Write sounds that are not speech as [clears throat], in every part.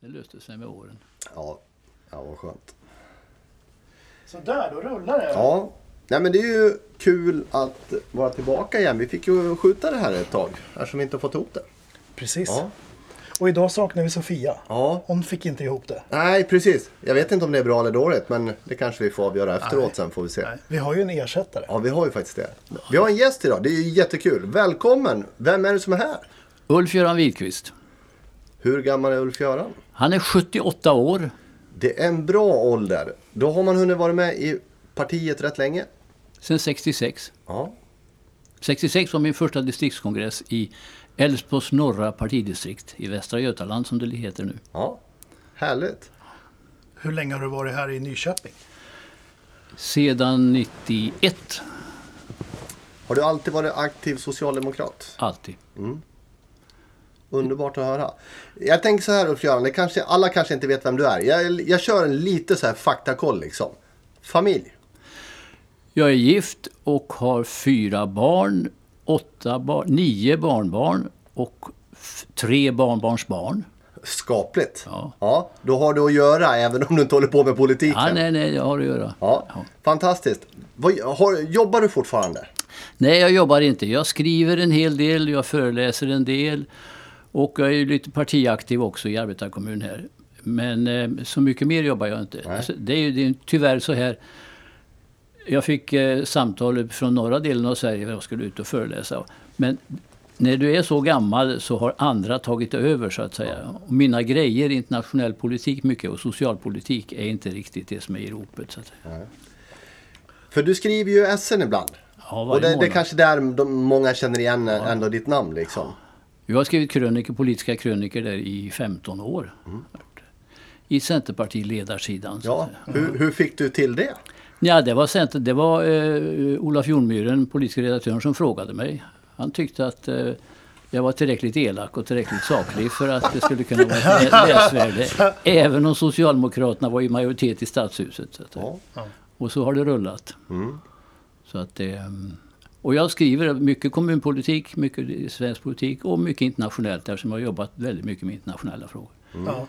det löste sig med åren. Ja, ja vad skönt. Så där, då rullar det. Ja, Nej, men det är ju kul att vara tillbaka igen. Vi fick ju skjuta det här ett tag eftersom vi inte har fått ihop det. Precis. Ja. Och idag saknar vi Sofia. Ja, Hon fick inte ihop det. nej precis. Jag vet inte om det är bra eller dåligt men det kanske vi får avgöra efteråt Nej. sen får vi se. Nej, vi har ju en ersättare. Ja, vi har ju faktiskt det. Vi har en gäst idag. Det är ju jättekul. Välkommen! Vem är det som är här? Ulf-Göran Widqvist. Hur gammal är Ulf-Göran? Han är 78 år. Det är en bra ålder. Då har man hunnit vara med i partiet rätt länge. Sen 66. Ja, 66 var min första distriktskongress i Älvsborgs norra partidistrikt i Västra Götaland som det heter nu. ja. Härligt. Hur länge har du varit här i Nyköping? Sedan 91, Har du alltid varit aktiv socialdemokrat? alltid. Underbart att höra. Jag tänker så här Ulf-Göran, kanske, alla kanske inte vet vem du är. Jag, jag kör en lite så här faktakoll liksom. Familj? Jag är gift och har fyra barn, åtta barn, nio barnbarn och tre barnbarnsbarn. Skapligt. Ja. ja. Då har du att göra även om du inte håller på med politiken. Ja, nej, nej, jag har att göra. Ja, Ja. Fantastiskt. Vad, har, jobbar du fortfarande? Nej, jag jobbar inte. Jag skriver en hel del, jag föreläser en del och jag är ju lite partiaktiv också i arbetarkommun här. Men eh, så mycket mer jobbar jag inte. Alltså, det är ju det är tyvärr så här. Jag fick eh, samtal från norra delen av Sverige när jag skulle ut och föreläsa. Men när du är så gammal så har andra tagit över så att säga. Och mina grejer, internationell politik mycket och socialpolitik är inte riktigt det som är i ropet. Så att säga. För du skriver ju SN ibland. Ja, Och det, det är kanske där de, många känner igen ändå ditt namn liksom. Jag har skrivit kröniker, politiska kröniker där i 15 år. I Centerpartiledarsidan. Ja, hur, hur fick du till det? Ja, det var, Center, det var eh, Olof Jonmyren, politiska redaktören, som frågade mig. Han tyckte att eh, jag var tillräckligt elak och tillräckligt saklig för att det skulle kunna vara ett lä- läsvärde. Även om Socialdemokraterna var i majoritet i stadshuset. Så säga. Ja. Och så har det rullat. Mm. Så att det, mm, och jag skriver mycket kommunpolitik, mycket svensk politik och mycket internationellt eftersom jag har jobbat väldigt mycket med internationella frågor. Ja.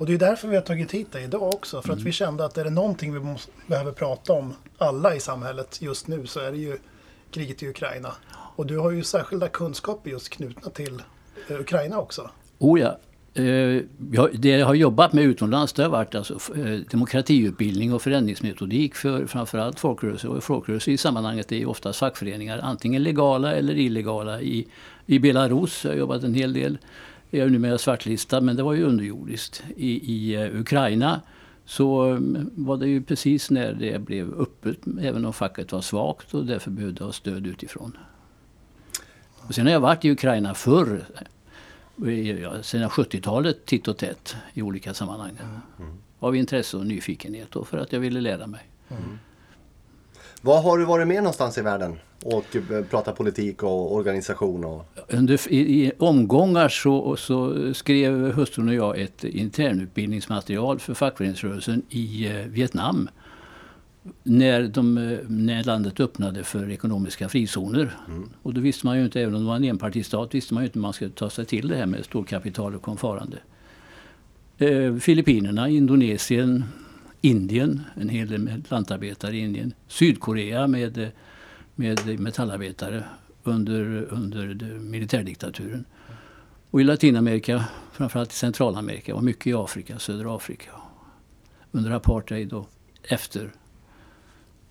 Och det är därför vi har tagit hit dig idag också. För att vi kände att är det någonting vi måste, behöver prata om, alla i samhället just nu, så är det ju kriget i Ukraina. Och du har ju särskilda kunskaper just knutna till eh, Ukraina också. Oh ja. Eh, jag, det jag har jobbat med utomlands det har varit alltså, eh, demokratiutbildning och förändringsmetodik för framförallt folkrörelser. Och folkrörelser i sammanhanget är oftast fackföreningar, antingen legala eller illegala. I, i Belarus har jag jobbat en hel del. Jag är numera svartlistad, men det var ju underjordiskt. I, i eh, Ukraina så mm, var det ju precis när det blev öppet, även om facket var svagt och därför behövde ha stöd utifrån. Och sen har jag varit i Ukraina förr sedan 70-talet titt och tätt i olika sammanhang. Av intresse och nyfikenhet och för att jag ville lära mig. Var har du varit med någonstans i världen? Och eh, pratat politik och organisation och... Under, i, I omgångar så, så skrev hustrun och jag ett internutbildningsmaterial för fackföreningsrörelsen i eh, Vietnam. När, de, eh, när landet öppnade för ekonomiska frizoner. Och då visste man ju inte, även om det var en enpartistat, visste man ju inte hur man skulle ta sig till det här med storkapital och komfarande. Eh, Filippinerna, Indonesien, Indien, en hel del lantarbetare i Indien. Sydkorea med, eh, med metallarbetare under, under militärdiktaturen. Och i Latinamerika, framförallt i Centralamerika och mycket i Afrika, södra Afrika. Under apartheid och efter.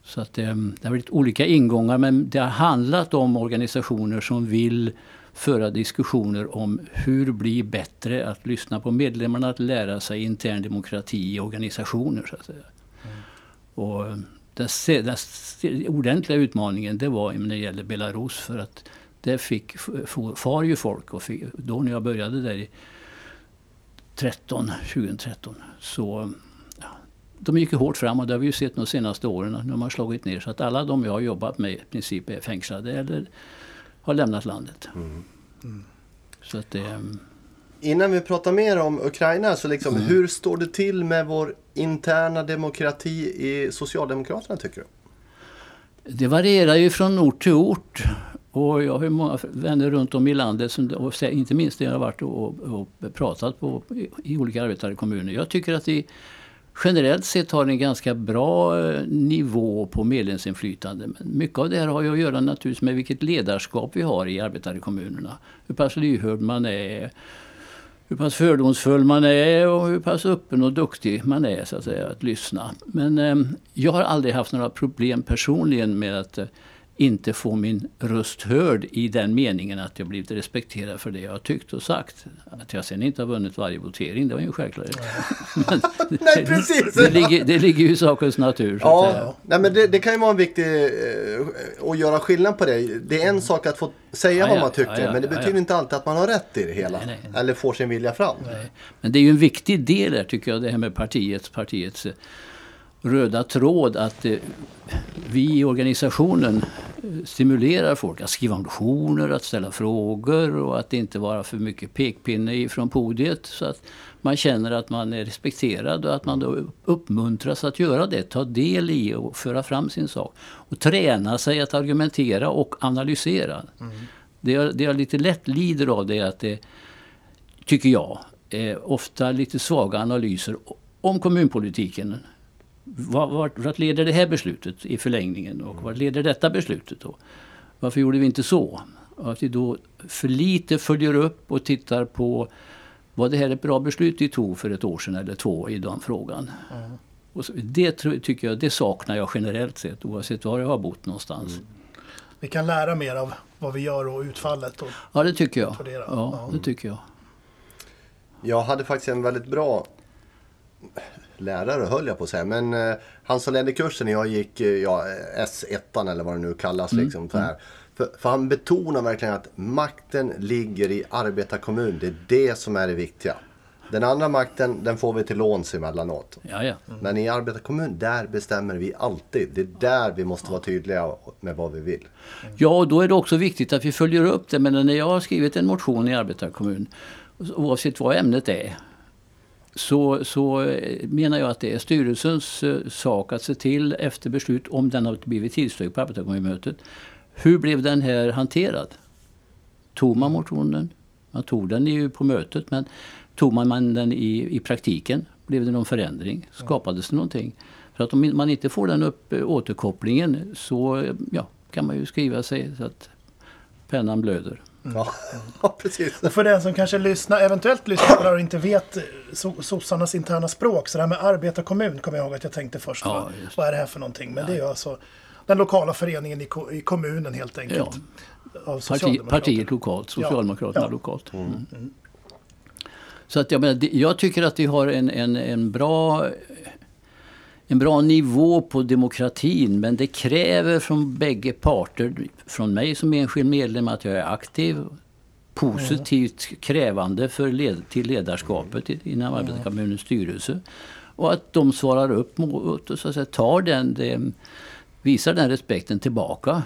Så att det, det har varit olika ingångar men det har handlat om organisationer som vill föra diskussioner om hur bli bättre att lyssna på medlemmarna, att lära sig intern demokrati i organisationer. Så att säga. Och den, se- den se- ordentliga utmaningen det var när det gäller Belarus för att där fick, far ju folk och fick, då när jag började där i 13, 2013 så de gick ju hårt fram och det har vi ju sett de senaste åren. Nu har man slagit ner så att alla de jag har jobbat med i princip är fängslade eller har lämnat landet. Så att det, Innan vi pratar mer om Ukraina, så liksom, hur står det till med vår interna demokrati i Socialdemokraterna tycker du? det varierar ju från ort till ort. Och jag har många vänner runt om i landet, som, och inte minst när jag har varit och, och pratat på, i olika arbetare kommuner. Jag tycker att vi generellt sett har en ganska bra eh, nivå på medlemsinflytande. Men mycket av det här har ju att göra naturligtvis med vilket ledarskap vi har i arbetarkommunerna. Hur pass lyhörd man är, hur pass fördomsfull man är och hur pass öppen och duktig man är så att, säga, att lyssna. Men eh, jag har aldrig haft några problem personligen med att eh, inte få min röst hörd i den meningen att jag blivit respekterad för det jag har tyckt och sagt. Att jag sen inte har vunnit varje votering, det var ju en självklarhet. [laughs] Men, Nej, precis! Det, det, ligger, det ligger ju i sakens natur. Ja, Nej, men det, det, kan ju vara en viktig eh, att göra skillnad på det. Det är en sak att få säga ja, vad man tycker, ja, men det betyder inte alltid att man har rätt i det hela. Nej, nej. Eller får sin vilja fram. Men det är ju en viktig del där tycker jag, det här med partiets, partiets röda tråd att eh, vi i organisationen eh, stimulerar folk att skriva motioner, att ställa frågor och att inte vara för mycket pekpinne från podiet. Så att man känner att man är respekterad och att man då uppmuntras att göra det, ta del i och föra fram sin sak. Och träna sig att argumentera och analysera. Mm. Det, jag, det jag lite lätt lider av det är att det, tycker jag, är ofta lite svaga analyser om kommunpolitiken vart, vart leder det här beslutet i förlängningen och vart leder detta beslutet då? Varför gjorde vi inte så? Att vi då för lite följer upp och tittar på var det här ett bra beslut vi tog för ett år sedan eller två i den frågan? Mm. Och så, det tycker jag, det saknar jag generellt sett oavsett var jag har bott någonstans. Mm. Vi kan lära mer av vad vi gör och utfallet. Och ja, det tycker jag. Ja, ja, det tycker jag. Jag hade faktiskt en väldigt bra lärare höll jag på att säga. Men eh, han som ledde kursen jag gick, eh, ja, S1 eller vad det nu kallas. Mm. Liksom, så här. För, för, han betonar verkligen att makten ligger i arbetarkommun. Det är det som är det viktiga. Den andra makten den får vi till låns emellanåt. Ja, ja. Mm. Men i arbetarkommun, där bestämmer vi alltid. Det är där vi måste vara tydliga med vad vi vill. Ja, och då är det också viktigt att vi följer upp det. Men när jag har skrivit en motion i arbetarkommun, oavsett vad ämnet är, så, så eh, menar jag att det är styrelsens eh, sak att se till efter beslut, om den har blivit tillstyrkt på arbetarkommunmötet, hur blev den här hanterad? Tog man motionen? Man tog den ju på mötet, men tog man den i, i praktiken? Blev det någon förändring? Skapades det någonting? För att om man inte får den upp, eh, återkopplingen så ja, kan man ju skriva sig så att pennan blöder. Mm. [laughs] Ja, precis. Och för den som kanske lyssnar, eventuellt lyssnar på det och inte vet sossarnas interna språk. Så det här med arbetarkommun kommer jag ihåg att jag tänkte först. Ja, vad är det här för någonting? Men ja. det är alltså den lokala föreningen i, i kommunen helt enkelt. Ja. Parti, partiet lokalt, Socialdemokraterna lokalt. Mm. Mm. Så att jag, menar, jag tycker att vi har en, en, en bra en bra nivå på demokratin men det kräver från bägge parter, från mig som enskild medlem att jag är aktiv, positivt krävande för led, till ledarskapet inom arbetarkommunens styrelse. Och att de svarar upp mot och så att säga, tar den, det, visar den respekten tillbaka.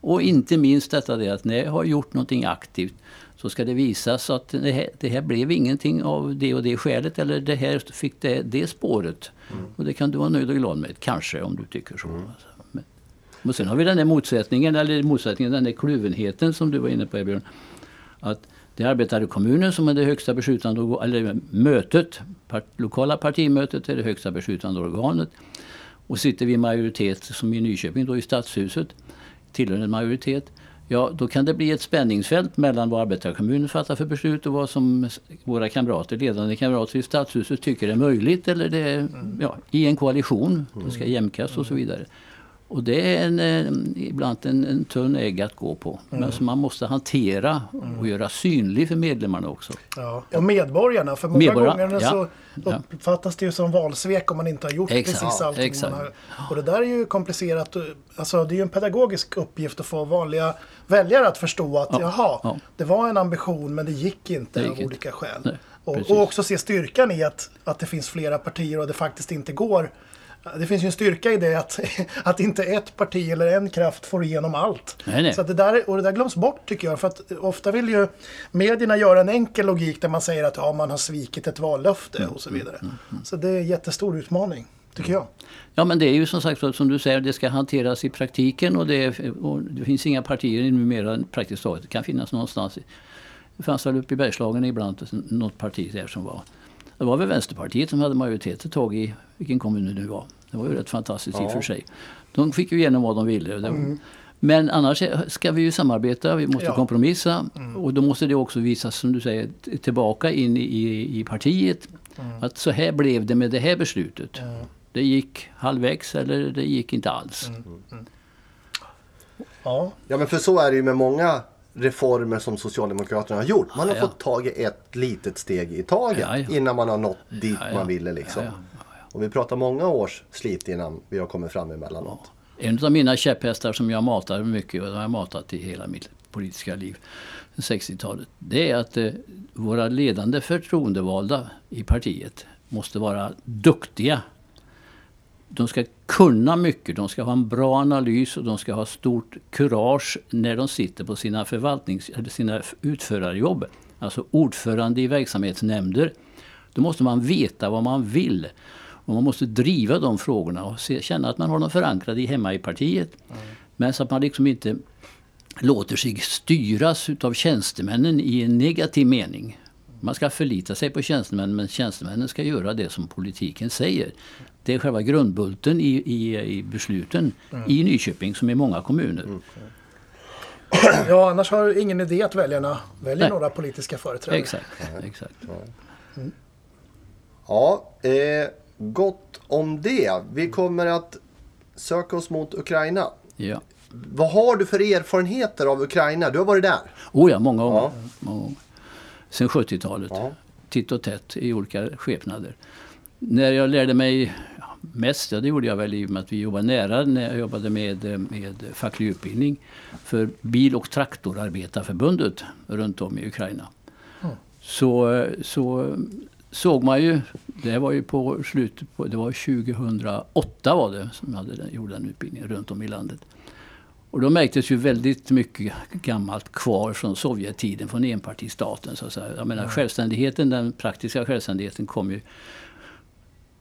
Och inte minst detta det att när jag har gjort någonting aktivt så ska det visas att det här, det här, blev ingenting av det och det skälet eller det här fick det, det spåret. Mm. Och det kan du vara nöjd och glad med, kanske om du tycker så. Mm. Men, och sen har vi den där motsättningen, eller motsättningen, den där kluvenheten som du var inne på Björn. Att det är arbetarkommunen som är det högsta beslutande eller mötet, part, lokala partimötet är det högsta beslutande organet. Och sitter vi i majoritet, som i Nyköping då i stadshuset, tillhör en majoritet ja då kan det bli ett spänningsfält mellan vad arbetarkommunen fattar för beslut och vad som våra kamrater, ledande kamrater i stadshuset tycker är möjligt eller det, mm. ja, i en koalition. Det ska jämkas och så vidare. Och det är en, en, ibland en, en tunn ägg att gå på. Mm. Men som man måste hantera och mm. göra synlig för medlemmarna också. Ja. Och medborgarna, för många Medborgarna, gånger så ja. uppfattas det ju som valsvek om man inte har gjort exakt, precis allting exakt. man har. Och det där är ju komplicerat. Alltså det är ju en pedagogisk uppgift att få vanliga väljare att förstå att ja. jaha, ja. det var en ambition men det gick inte det gick av olika skäl. Nej, och, och, också se styrkan i att, att det finns flera partier och det faktiskt inte går det finns ju en styrka i det att, [laughs] att inte ett parti eller en kraft får igenom allt. Nej, nej. Så det där, och det där glöms bort tycker jag. För att ofta vill ju medierna göra en enkel logik där man säger att ja, man har svikit ett vallöfte mm, och så vidare. Mm, mm, mm. Så det är en jättestor utmaning. tycker jag. Ja men det är ju som sagt som du säger, det ska hanteras i praktiken och det, och det finns inga partier numera praktiskt taget. Det kan finnas någonstans. Det fanns väl uppe i Bergslagen ibland något parti där som var det var väl Vänsterpartiet som hade majoritet ett tag i vilken kommun det nu var. Det var ju rätt fantastiskt ja. i och för sig. De fick ju igenom vad de ville. Mm. Men annars ska vi ju samarbeta, vi måste ja. kompromissa. Mm. Och då måste det också visas, som du säger, tillbaka in i, i partiet. Mm. Att så här blev det med det här beslutet. Det gick halvvägs eller det gick inte alls. Mm. Mm. Ja. ja men för så är det ju med många reformer som Socialdemokraterna har gjort. Man har ja, fått tagit ett litet steg i taget ja, innan man har nått dit man ville. Liksom. Och vi pratar många års slit innan vi har kommit fram emellanåt. En av mina käpphästar som jag matar mycket och har jag matat i hela mitt politiska liv, 60-talet. Det är att eh, våra ledande förtroendevalda i partiet måste vara duktiga de ska kunna mycket, de ska ha en bra analys och de ska ha stort kurage när de sitter på sina, förvaltnings, eller sina utförarjobb. Alltså ordförande i verksamhetsnämnder. Då måste man veta vad man vill. Och man måste driva de frågorna och se, känna att man har dem förankrade hemma i partiet. Mm. Men så att man liksom inte låter sig styras av tjänstemännen i en negativ mening. Man ska förlita sig på tjänstemännen men tjänstemännen ska göra det som politiken säger. Det är själva grundbulten i, i, i besluten mm. i Nyköping som i många kommuner. Mm. [clears throat] Ja, annars har ingen idé att väljarna väljer Nej. några politiska företrädare. Exakt. exakt. Mm. Ja, eh, gott om det. Vi kommer att söka oss mot Ukraina. Ja. Vad har du för erfarenheter av Ukraina? Du har varit där? Oh ja, många år. Ja. Sen 70-talet. Ja. Titt och tätt i olika skepnader. När jag lärde mig mest, ja, det gjorde jag väl i och med att vi jobbade nära när jag jobbade med, med facklig utbildning för Bil och traktorarbetarförbundet runt om i Ukraina. Mm. Så, så såg man ju, det var ju på slutet på, det var 2008 var det som jag hade, gjorde den utbildningen runt om i landet. Och då märktes ju väldigt mycket gammalt kvar från Sovjettiden, från enpartistaten. Så att säga. Jag menar, mm. självständigheten, den praktiska självständigheten kom ju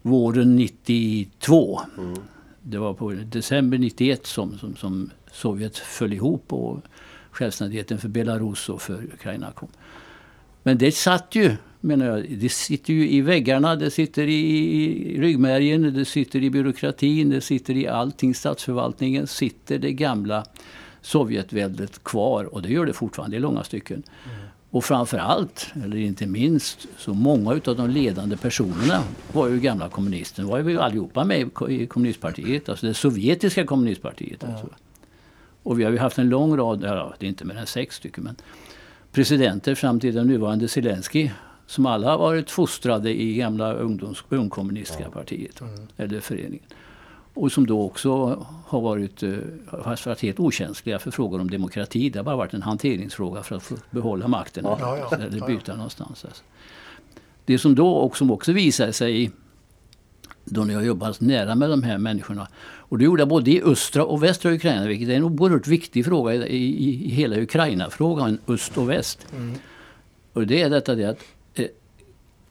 våren 92. Mm. Det var på december 91 som, som, som Sovjet föll ihop och självständigheten för Belarus och för Ukraina kom. Men det satt ju, menar jag, det sitter ju i väggarna, det sitter i ryggmärgen, det sitter i byråkratin, det sitter i allting. Statsförvaltningen sitter det gamla Sovjetväldet kvar och det gör det fortfarande i långa stycken. Mm. Och framför allt, eller inte minst, så många av de ledande personerna var ju gamla kommunister. var ju allihopa med i kommunistpartiet, alltså det sovjetiska kommunistpartiet. Ja. Alltså. Och vi har ju haft en lång rad, ja, det är inte mer än sex stycken, men presidenter fram till den nuvarande Zelensky som alla har varit fostrade i gamla ungdoms, ungkommunistiska partiet, mm. eller föreningen. Och som då också har varit, eh, har varit helt okänsliga för frågor om demokrati. Det har bara varit en hanteringsfråga för att få behålla makten ja, ja, eller byta ja. någonstans. Alltså. Det som då och som också visade sig då när jag jobbade nära med de här människorna. Och det gjorde jag både i östra och västra Ukraina, vilket är en oerhört viktig fråga i, i, i hela Ukraina-frågan, öst och väst. Mm. Och det är detta det att eh,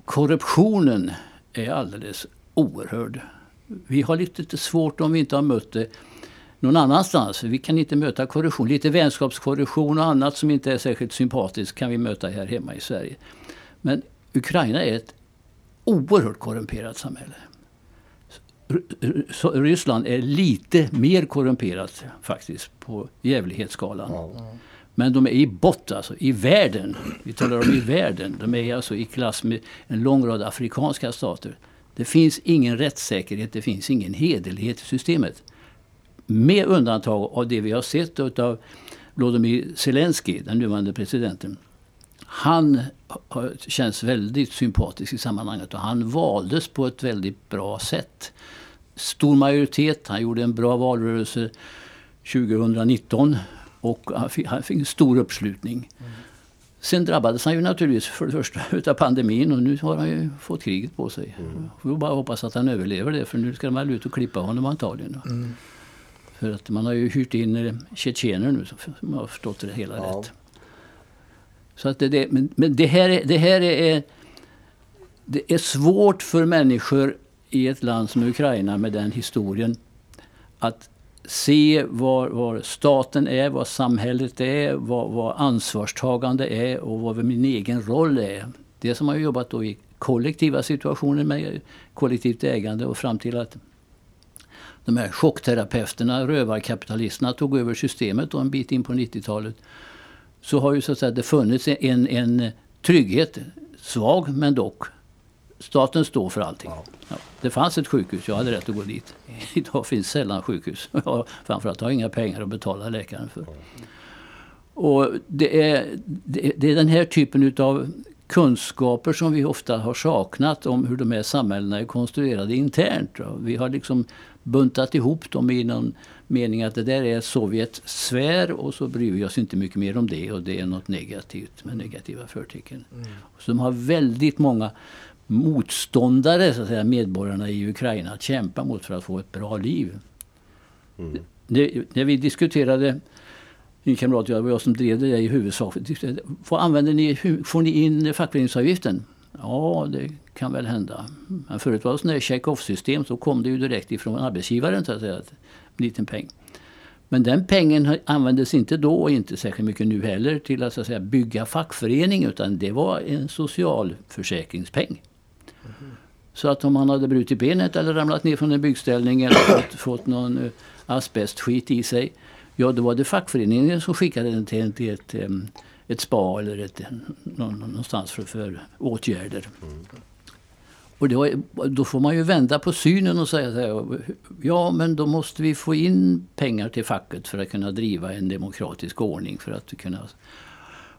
korruptionen är alldeles oerhörd vi har lite svårt om vi inte har mött det någon annanstans. Vi kan inte möta korruption. Lite vänskapskorruption och annat som inte är särskilt sympatiskt kan vi möta här hemma i Sverige. Men Ukraina är ett oerhört korrumperat samhälle. Ryssland är lite mer korrumperat faktiskt på jävlighetsskalan. Men de är i botten, alltså i världen. Vi talar om i världen. De är alltså i klass med en lång rad afrikanska stater. Det finns ingen rättssäkerhet, det finns ingen hederlighet i systemet. Med undantag av det vi har sett av Volodymyr Zelensky, den nuvarande presidenten. Han känns väldigt sympatisk i sammanhanget och han valdes på ett väldigt bra sätt. Stor majoritet, han gjorde en bra valrörelse 2019 och han fick, han fick en stor uppslutning. Mm. Sen drabbades han ju naturligtvis för det första [laughs] utav pandemin och nu har han ju fått kriget på sig. Mm. Får bara hoppas att han överlever det för nu ska de väl ut och klippa honom antagligen. Mm. För att man har ju hyrt in eh, tjetjener nu som har förstått det hela ja. rätt. Så att det, det, men, men det här, är, det här är, det är svårt för människor i ett land som Ukraina med den historien att se var, var staten är, vad samhället är, vad, vad ansvarstagande är och vad min egen roll är. Det som har jobbat då i kollektiva situationer med kollektivt ägande och fram till att de här chockterapeuterna, rövarkapitalisterna, tog över systemet då en bit in på 90-talet. Så har ju så att säga det funnits en, en trygghet, svag men dock. Staten står för allting. Ja. Ja, det fanns ett sjukhus, jag hade rätt att gå dit. [laughs] Idag finns sällan sjukhus. [laughs] Framförallt har jag inga pengar att betala läkaren för. Och det är, det är den här typen av kunskaper som vi ofta har saknat om hur de här samhällena är konstruerade internt. Vi har liksom buntat ihop dem i någon mening att det där är Sovjets sfär och så bryr vi oss inte mycket mer om det och det är något negativt med negativa förtecken. Mm. De har väldigt många motståndare, så att säga, medborgarna i Ukraina att kämpa mot för att få ett bra liv. Mm. Det, när vi diskuterade, min kamrat och jag, jag som drev det i huvudsak, vad använder ni, får ni in fackföreningsavgiften? Ja, det kan väl hända. Men förut var det sådant check-off-system så kom det ju direkt ifrån arbetsgivaren så att säga, en liten peng. Men den pengen användes inte då och inte särskilt mycket nu heller till att, så att säga, bygga fackförening utan det var en socialförsäkringspeng. Så att om man hade brutit benet eller ramlat ner från en byggställning eller fått, [clears throat] fått någon uh, asbestskit i sig. Ja, då var det fackföreningen som skickade den till, till ett, ett spa eller ett, någonstans för, för åtgärder. Mm. Och då, då, får man ju vända på synen och säga så här, ja men då måste vi få in pengar till facket för att kunna driva en demokratisk ordning för att kunna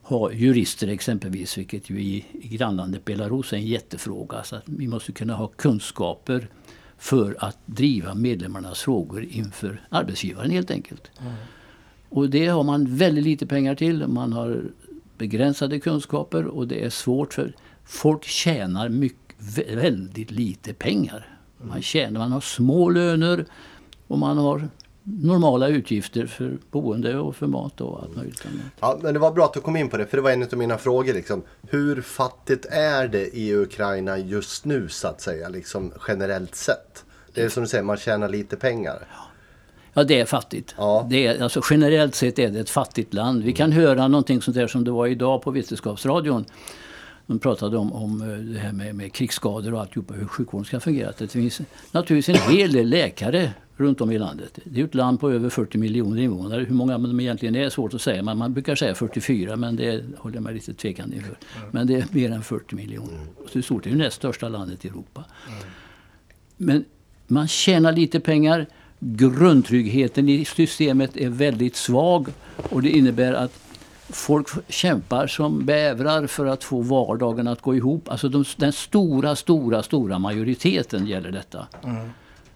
ha jurister exempelvis, vilket ju i, i grannlandet Belarus är en jättefråga. Så att vi måste kunna ha kunskaper för att driva medlemmarnas frågor inför arbetsgivaren helt enkelt. Mm. Och det har man väldigt lite pengar till. Man har begränsade kunskaper och det är svårt för folk tjänar mycket, väldigt lite pengar. Man, tjänar, man har små löner och man har normala utgifter för boende och för mat och allt möjligt annat. Ja, men det var bra att du kom in på det, för det var en av mina frågor. Liksom. Hur fattigt är det i Ukraina just nu, så att säga, liksom, generellt sett? Det är som du säger, man tjänar lite pengar. Ja, det är fattigt. Ja. Det är, alltså, generellt sett är det ett fattigt land. Vi kan höra någonting sånt där som det var idag på Vetenskapsradion. De pratade om, om eh, det här med, med krigsskador och alltihopa, hur sjukvården ska fungera. Det finns naturligtvis en hel del läkare runt om i landet. Det är ett land på över 40 miljoner invånare. Hur många de egentligen är svårt att säga. Man, man brukar säga 44 men det håller jag mig lite tvekande inför. Mm. Men det är mer än 40 miljoner. Mm. Så stort det är det näst största landet i Europa. Mm. Men man tjänar lite pengar. Grundtryggheten i systemet är väldigt svag och det innebär att folk kämpar som bävrar för att få vardagen att gå ihop. Alltså de, den stora, stora, stora majoriteten gäller detta. Mm.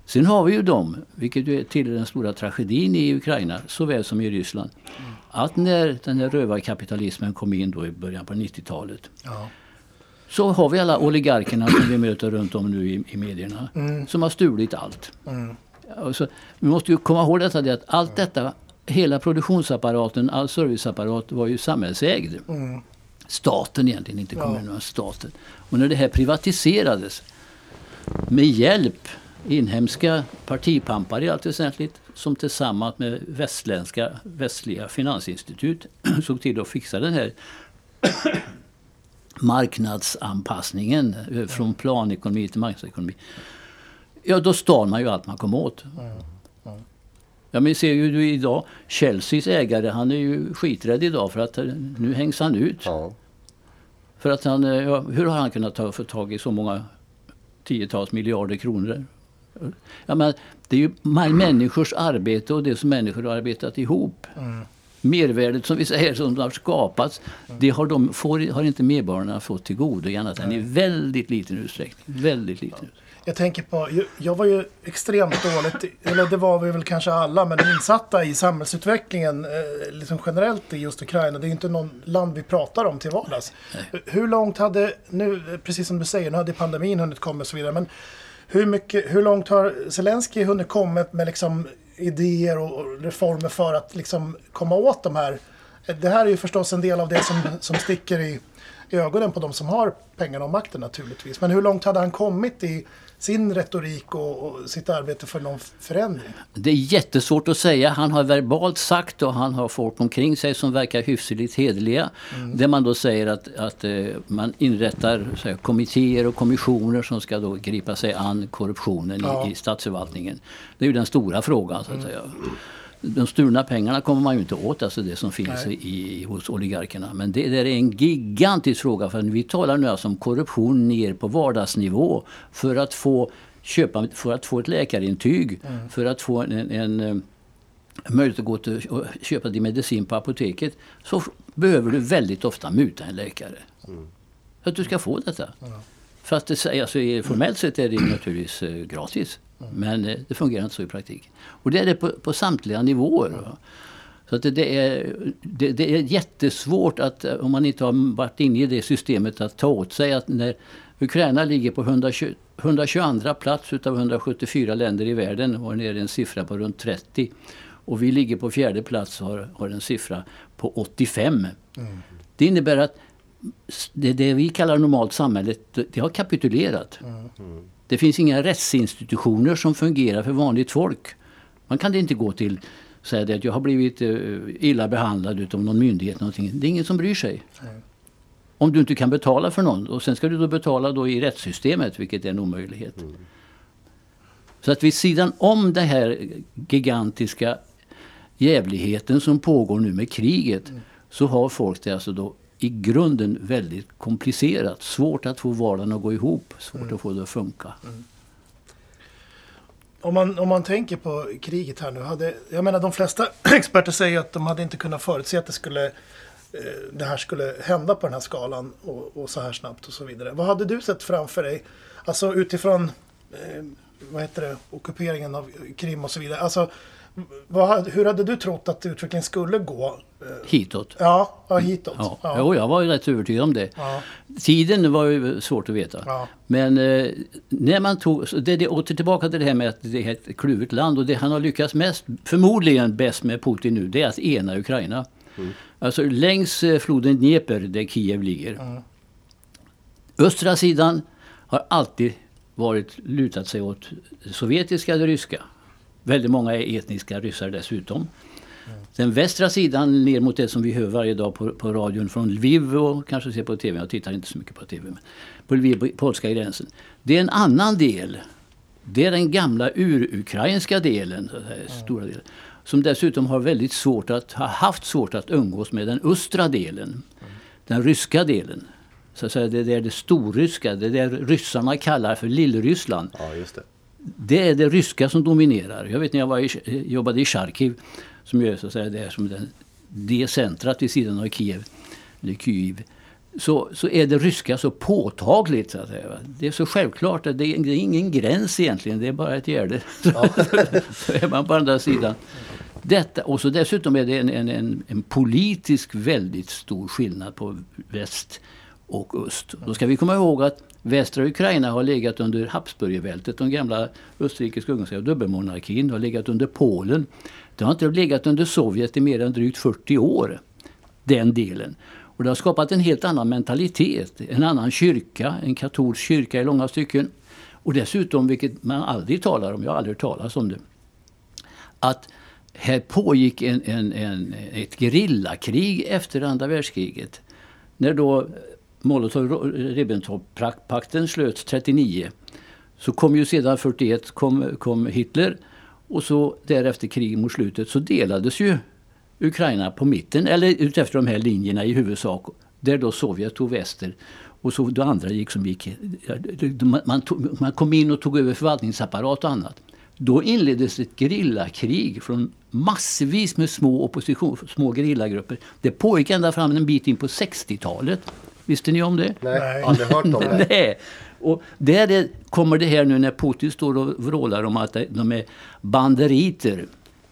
Sen har vi ju dem, vilket är till den stora tragedin i Ukraina såväl som i Ryssland. Mm. Att när den här rövarkapitalismen kom in då i början på 90-talet. Ja. Så har vi alla oligarkerna som vi möter runt om nu i, i medierna. Mm. Som har stulit allt. Mm. Alltså, vi måste ju komma ihåg detta, att allt detta, hela produktionsapparaten, all serviceapparat var ju samhällsägd. Mm. Staten egentligen, inte kommunerna, ja. staten. Och när det här privatiserades med hjälp inhemska partipampar i allt väsentligt som tillsammans med västländska, västliga finansinstitut [clears throat] såg till att fixa den här [coughs] marknadsanpassningen från planekonomi till marknadsekonomi. Ja, då stal man ju allt man kom åt. Ja, men ser ju du idag, Chelseas ägare, han är ju skiträdd idag för att nu hängs han ut. Ja. För att han, ja, hur har han kunnat ta, få tag i så många tiotals miljarder kronor Ja, men det är ju människors arbete och det som människor har arbetat ihop. Mm. Mervärdet som vi säger som har skapats, mm. det har, de, får, har inte medborgarna fått till godo annat än i väldigt liten utsträckning. Väldigt liten utsträckning. Jag tänker på, jag var ju extremt dåligt, eller det var vi väl kanske alla, men insatta i samhällsutvecklingen eh, liksom generellt i just Ukraina. Det är ju inte någon land vi pratar om till vardags. Nej. Hur långt hade, nu, precis som du säger, nu hade pandemin hunnit komma och så vidare, men hur, mycket, hur långt har Zelensky hunnit kommit med liksom idéer och reformer för att liksom komma åt de här? Det här är ju förstås en del av det som, som sticker i i ögonen på de som har pengarna och makten naturligtvis. Men hur långt hade han kommit i sin retorik och, och sitt arbete för någon förändring? Det är jättesvårt att säga. Han har verbalt sagt och han har folk omkring sig som verkar hyfsligt hederliga. Mm. Där man då säger att, att eh, man inrättar här, kommittéer och kommissioner som ska då gripa sig an korruptionen ja. i, i statsförvaltningen. Det är ju den stora frågan så att mm. säga de stulna pengarna kommer man ju inte åt, alltså det som finns i, hos oligarkerna. Men det, det är en gigantisk fråga. För vi talar nu alltså om korruption ner på vardagsnivå. För att få, köpa, för att få ett läkarintyg, mm. för att få en, en, eh, möjlighet att gå till och köpa din medicin på apoteket. Så behöver du väldigt ofta muta en läkare. Mm. För att du ska få detta. Mm. Fast det, alltså, formellt sett är det naturligtvis eh, Men eh, det fungerar inte så i praktiken. Och det är det på, på samtliga nivåer. Va? Så att det, är, det, det, är jättesvårt att, eh, om man inte har varit inne i det systemet, att ta åt sig att när Ukraina ligger på 120, 122 plats utav 174 länder i världen och är en siffra på runt 30. Och vi ligger på fjärde plats och har, har en siffra på 85. Mm. Det innebär att det, det vi kallar normalt samhället, det har kapitulerat. Mm. Det finns inga rättsinstitutioner som fungerar för vanligt folk. Man kan inte gå till och säga att jag har blivit eh, illa behandlad av någon myndighet. Någonting. Det är ingen som bryr sig. Nej. Om du inte kan betala för någon och sen ska du då betala då i rättssystemet vilket är en omöjlighet. Mm. Så att vid sidan om den här gigantiska jävligheten som pågår nu med kriget mm. så har folk det alltså då i grunden väldigt komplicerat. Svårt att få vardagen att gå ihop, svårt mm. att få det att funka. Mm. Om man, om man tänker på kriget här nu. Hade, jag menar de flesta [clears throat] experter säger att de hade inte kunnat förutse att det, skulle, eh, det här skulle hända på den här skalan och, och, så här snabbt och så vidare. Vad hade du sett framför dig? Alltså utifrån eh, vad heter det, ockuperingen av Krim och så vidare. Alltså, vad, hur hade du trott att utvecklingen skulle gå? Hitåt. Ja, ja hitåt. Ja. Ja. Jo, jag var ju rätt övertygad om det. Ja. Tiden var ju svårt att veta. Ja. Men eh, när man tog, det, det, åter tillbaka till det här med att det är ett kluvet land och det han har lyckats mest, förmodligen bäst med Putin nu, det är att ena Ukraina. Mm. Alltså längs eh, floden Dnepr där Kiev ligger. Mm. Östra sidan har alltid varit lutat sig åt sovjetiska eller ryska. Väldigt många är etniska ryssar dessutom. Den västra sidan ner mot det som vi hör varje dag på, på radion från Lviv och kanske ser på TV. Jag tittar inte så mycket på TV. Men på Lviv, polska gränsen. Det är en annan del. Det är den gamla urukrainska delen. Här, stora delen som dessutom har väldigt svårt att, har haft svårt att umgås med den östra delen. Den ryska delen. Så att säga, det är det storryska, det är det ryssarna kallar för Lillryssland. Ja, just det. det är det ryska som dominerar. Jag vet när jag var i, jobbade i Charkiv som är så att säga det som den, det centrat vid sidan av Kiev, eller Kyiv, så, så är det ryska så påtagligt. Så att säga. Det är så självklart att det är, det är ingen gräns egentligen, det är bara ett gärde. Ja. [laughs] så är man på andra sidan. Detta, och så dessutom är det en, en, en, en, politisk väldigt stor skillnad på väst och öst. Då ska vi komma ihåg att västra Ukraina har legat under Habsburgerväldet, de gamla österrikisk-ungerska dubbelmonarkin, har legat under Polen. Det har inte legat under Sovjet i mer än drygt 40 år, den delen. Och det har skapat en helt annan mentalitet, en annan kyrka, en katolsk kyrka i långa stycken. Och dessutom, vilket man aldrig talar om, jag har aldrig hört talas om det, att här pågick en, en, en, ett gerillakrig efter andra världskriget. När då Molotov-Ribbentrop-pakten slöts 39 så kom ju sedan 41 kom, kom Hitler och så därefter kriget mot slutet så delades ju Ukraina på mitten, eller utefter de här linjerna i huvudsak. Där då Sovjet tog väster och så då andra gick som gick. Man, tog, man kom in och tog över förvaltningsapparat och annat. Då inleddes ett gerillakrig från massvis med små opposition, små gerillagrupper. Det pågick ända fram en bit in på 60-talet. Visste ni om det? Nej, aldrig hört om det. [laughs] Nej. Och där kommer det här nu när Putin står och vrålar om att de är banderiter.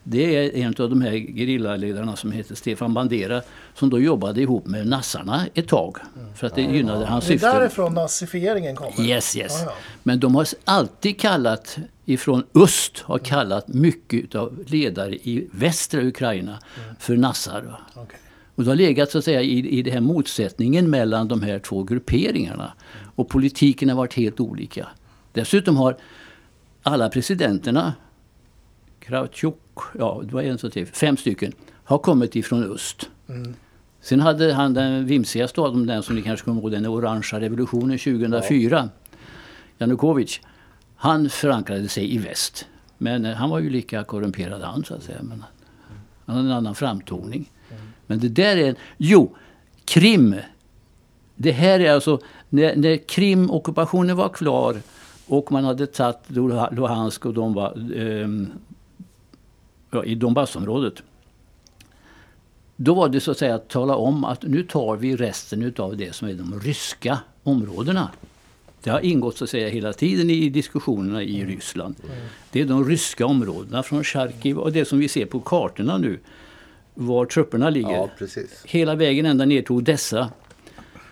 Det är en av de här gerillaledarna som heter Stefan Bandera som då jobbade ihop med nassarna ett tag. För att det gynnade hans syften. Det är därifrån nazifieringen kommer? Yes, yes. Men de har alltid kallat, ifrån öst, har kallat mycket av ledare i västra Ukraina mm. för nassar. Okay. Och det har legat så att säga i, i den här motsättningen mellan de här två grupperingarna. Och politiken har varit helt olika. Dessutom har alla presidenterna, Kravtjuk, ja det var en så till, fem stycken, har kommit ifrån öst. Mm. Sen hade han den vimsigaste av dem, den som ni kanske kommer ihåg, den orangea revolutionen 2004. Janukovic. Han förankrade sig i väst. Men eh, han var ju lika korrumperad han så att säga. Men han hade en annan framtoning. Men det där är... Jo, Krim. Det här är alltså... När, när Krim-ockupationen var klar och man hade tagit Luhansk och var, eh, ja, i Donbassområdet. Då var det så att säga att tala om att nu tar vi resten av det som är de ryska områdena. Det har ingått så att säga hela tiden i diskussionerna i Ryssland. Det är de ryska områdena från Charkiv och det som vi ser på kartorna nu. Var trupperna ligger. Ja. Hela vägen ända ner till Odessa.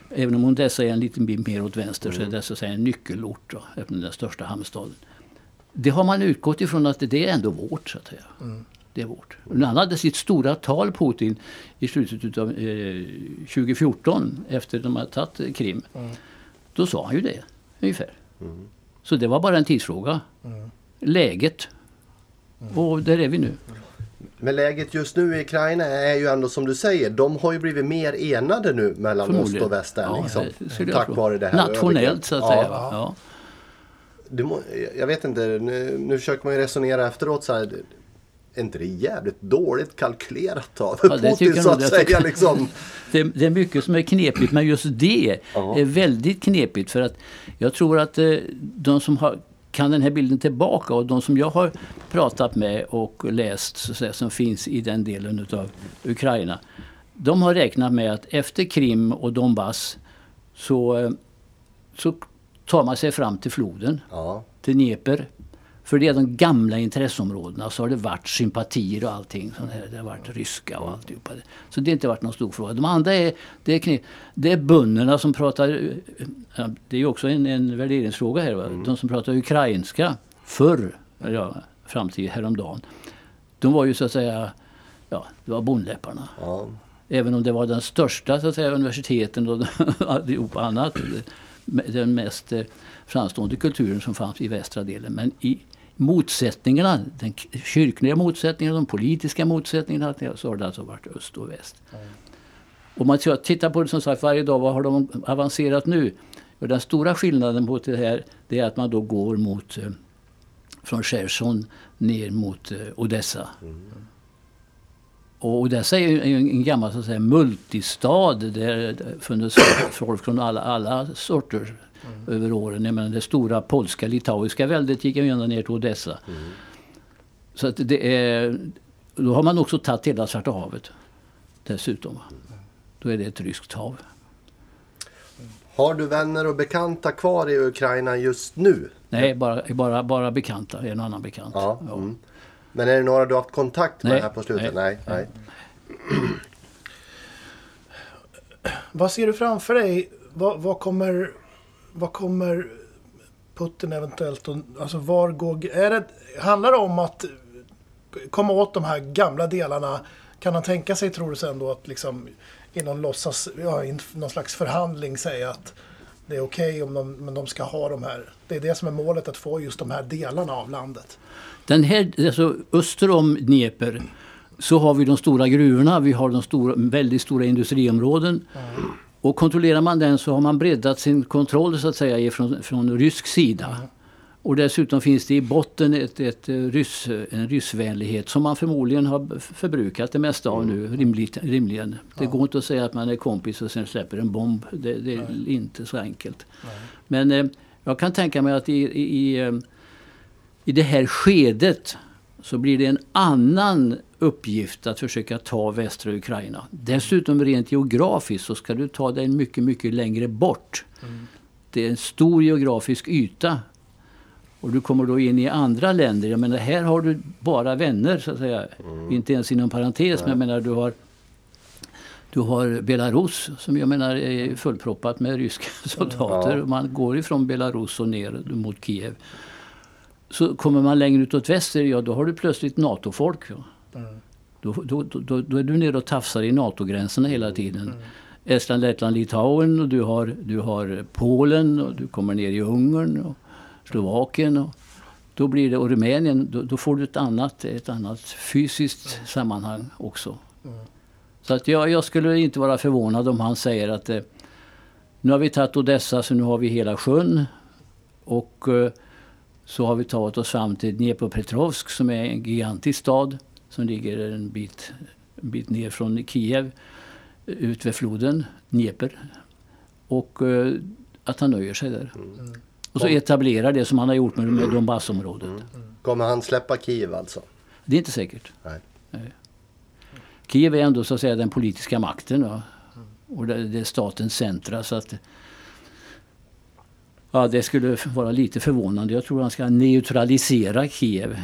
Även om Odessa är en liten bit mer åt vänster så är det så att säga en nyckelort. Då, även den största hamnstaden. Det har man utgått ifrån att det är ändå vårt så att säga. Det är vårt. Han hade sitt stora tal Putin i slutet av eh, 2014 efter de hade tagit Krim. Då sa han ju det ungefär. Så det var bara en tidsfråga. Läget. Och där är vi nu. Men läget just nu i Ukraina är ju ändå som du säger, de har ju blivit mer enade nu mellan öst och väst där, Ja, liksom. det Tack vare det här. Nationellt så att säga. Ja. Du må, jag vet inte, nu, nu försöker man ju resonera efteråt så här. Är inte det jävligt dåligt kalkylerat av Ja, det Putin så att Jag säga liksom? [laughs] Det, det är mycket som är knepigt, men just det Ja. är väldigt knepigt. För att jag tror att eh, de som har, kan den här bilden tillbaka och de som jag har pratat med och läst så att säga, som finns i den delen av Ukraina. De har räknat med att efter Krim och Donbass så, eh, så tar man sig fram till floden, Ja, till Dnepr. För det är de gamla intresseområdena. Så har det varit sympatier och allting. Här. Det har varit ryska och alltihopa. Så det har inte varit någon stor fråga. De andra är, det är, det är bönderna som pratar... ja, Det är ju också en, en värderingsfråga här. Va? De som pratar ukrainska förr, ja, fram till häromdagen. De var ju så att säga... Ja, det var bondläpparna. ja. Även om det var den största så att säga, universiteten och [laughs] alltihopa annat. Den mest eh, framstående kulturen som fanns i västra delen. Men i motsättningarna, den kyrkliga motsättningarna, de politiska motsättningarna, så har det alltså varit öst och väst. Om man t- tittar på det som sagt varje dag, vad har de avancerat nu? Och den stora skillnaden mot det här, det är att man då går mot eh, från Cherson ner mot eh, Odessa. Och Odessa är ju en gammal så att säga, multistad där det funnits folk från alla, alla sorter över åren. Jag menar, det stora polska, litauiska väldet gick ju ända ner till Odessa. Så att det är, då har man också tagit hela Svarta havet dessutom. Då är det ett ryskt hav. Har du vänner och bekanta kvar i Ukraina just nu? Nej, bara, bara, bara bekanta. En annan bekant. Ja. Mm. Men är det några du har haft kontakt med Nej. här på slutet? Nej. nej. Vad ser du framför dig? Vad, vad, kommer, vad kommer Putin eventuellt att... Alltså var går... Är det, handlar det om att komma åt de här gamla delarna? Kan han tänka sig, tror du sen då, att liksom i någon låtsas... Ja, i någon slags förhandling säga att det är okej om de, men de ska ha de här... Det är det som är målet, att få just de här delarna av landet. Den här, alltså öster om Dnepr så har vi de stora gruvorna, vi har de stora, väldigt stora industriområden. Och kontrollerar man den så har man breddat sin kontroll så att säga från, från rysk sida. Och dessutom finns det i botten ett, ett eh, ryss, en ryssvänlighet som man förmodligen har förbrukat det mesta av nu, rimligt, rimligen. Det går inte att säga att man är kompis och sen släpper en bomb. Det, det är inte så enkelt. Men eh, jag kan tänka mig att i, i, i eh, i det här skedet så blir det en annan uppgift att försöka ta västra Ukraina. Dessutom rent geografiskt så ska du ta dig mycket, mycket längre bort. Det är en stor geografisk yta. Och du kommer då in i andra länder. Jag menar, här har du bara vänner så att säga. Inte ens inom parentes, men jag menar du har du har Belarus som jag menar är fullproppat med ryska [laughs] soldater. Ja. Man går ifrån Belarus och ner mot Kiev. Så kommer man längre utåt väster, ja då har du plötsligt NATO-folk. Ja. Då Då, då, då, då är du nere och tafsar i NATO-gränserna hela tiden. Estland, Lettland, Litauen och du har, du har Polen och du kommer ner i Ungern och Slovakien. Och, då blir det, och Rumänien, då, då får du ett annat, ett annat fysiskt sammanhang också. Så att jag, jag skulle inte vara förvånad om han säger att eh, nu har vi tagit Odessa så nu har vi hela sjön. Och eh, så har vi tagit oss fram till Dnepropetrovsk som är en gigantisk stad som ligger en bit, en bit ner från Kiev ut vid floden Dnepr. Och eh, att han nöjer sig där. Och så etablerar det som han har gjort med, med Donbassområdet. Kommer han släppa Kiev alltså? Det är inte säkert. Nej. Kiev är ändå så att säga den politiska makten. Va? Och det, det är statens centra. Så att, ja, det skulle vara lite förvånande. Jag tror han ska neutralisera Kiev.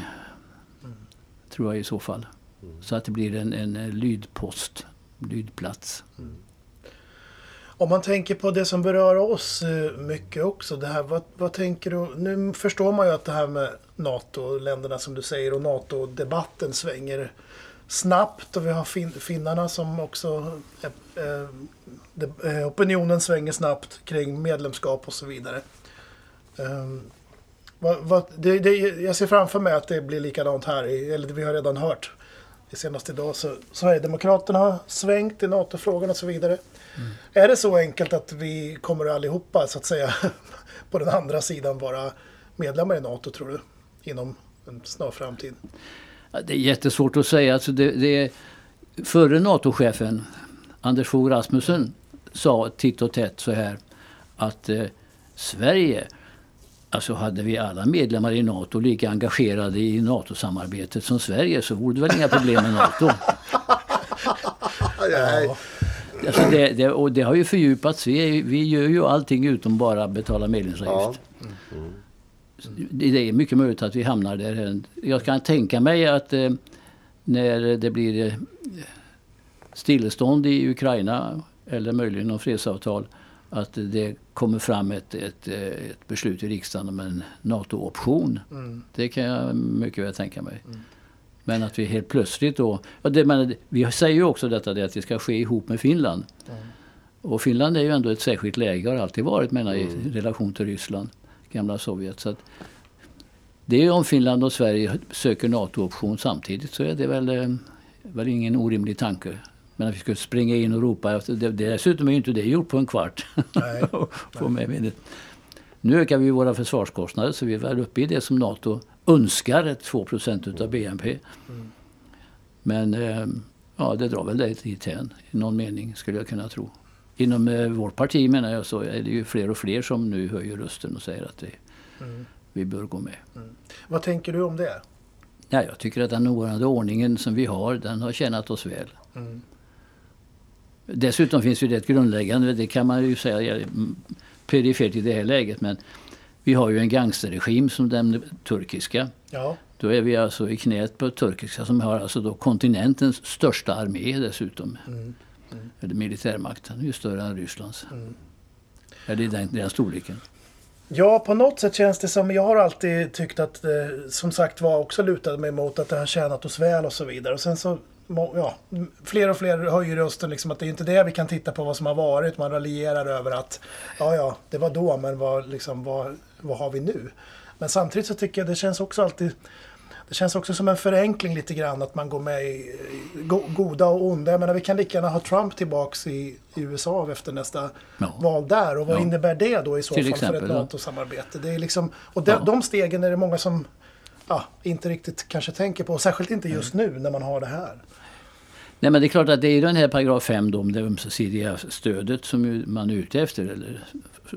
Tror jag i så fall. Så att det blir en, en lydpost, lydplats. Om man tänker på det som berör oss eh, mycket också. Det här, vad, vad tänker du? Nu förstår man ju att det här med NATO-länderna som du säger och NATO-debatten svänger snabbt och vi har fin finnarna som också eh, eh, eh, opinionen svänger snabbt kring medlemskap och så vidare. Um, vad, vad, det, det, jag ser framför mig att det blir likadant här, eller vi har redan hört det senaste idag. Så Sverigedemokraterna har svängt i NATO-frågan och så vidare. Mm. Är det så enkelt att vi kommer allihopa så att säga [laughs] på den andra sidan vara medlemmar i NATO tror du? Inom en snar framtid? Det är jättesvårt att säga. Alltså det, det, förre NATO-chefen Anders Fogh Rasmussen sa titt och tätt så här att eh, Sverige, alltså hade vi alla medlemmar i NATO lika engagerade i NATO-samarbetet som Sverige så vore det väl inga problem med NATO. [laughs] Ja. Alltså det, det, och det har ju fördjupats. Vi, vi gör ju allting utom bara betala medlemsavgift. Ja. Mm. Det är mycket möjligt att vi hamnar där. Jag kan tänka mig att eh, när det blir eh, stillestånd i Ukraina eller möjligen någon fredsavtal att det kommer fram ett, ett, ett beslut i riksdagen om en NATO-option. Mm. Det kan jag mycket väl tänka mig. Mm. Men att vi helt plötsligt då... Det, men vi säger ju också detta det att det ska ske ihop med Finland. Mm. Och Finland är ju ändå ett särskilt läge, har alltid varit menar, i mm. relation till Ryssland, gamla Sovjet. Så att, det är om Finland och Sverige söker NATO-option samtidigt så är det väl, eh, väl ingen orimlig tanke. Men att vi skulle springa in och ropa, det, dessutom är ju inte det gjort på en kvart. Nej. [laughs] Få med. Nu ökar vi våra försvarskostnader så vi är väl uppe i det som NATO önskar, 2% av BNP. Mm. Men eh, ja, det drar väl det dithän i någon mening skulle jag kunna tro. Inom eh, vårt parti menar jag så är det ju fler och fler som nu höjer rösten och säger att vi, mm. vi bör gå med. Mm. Vad tänker du om det? Ja, jag tycker att den nuvarande ordningen som vi har, den har tjänat oss väl. Mm. Dessutom finns ju det grundläggande, det kan man ju säga perifert i det här läget, men vi har ju en gangsterregim som den turkiska. Ja. Då är vi alltså i knät på turkiska som har alltså då kontinentens största armé dessutom. Mm. Mm. Eller militärmakten, ju större än Rysslands. Mm. Eller den, den storleken. Ja, på något sätt känns det som, jag har alltid tyckt att, eh, som sagt var, också lutade mig mot att det har tjänat oss väl och så vidare. Och sen så, ja, fler och fler höjer rösten liksom att det är inte det vi kan titta på vad som har varit. Man raljerar över att, ja ja, det var då, men vad, liksom, vad, vad har vi nu? Men samtidigt så tycker jag det känns också alltid det känns också som en förenkling lite grann att man går med i goda och onda. Jag menar vi kan lika gärna ha Trump tillbaks i, i USA efter nästa ja. val där. Och vad ja. innebär det då i så Till fall exempel, för ett NATO-samarbete? Det är liksom, och de, ja. de stegen är det många som ja, inte riktigt kanske tänker på. Särskilt inte just nu när man har det här. Nej men det är klart att det är den här paragraf 5 då, det ömsesidiga stödet som man är ute efter eller,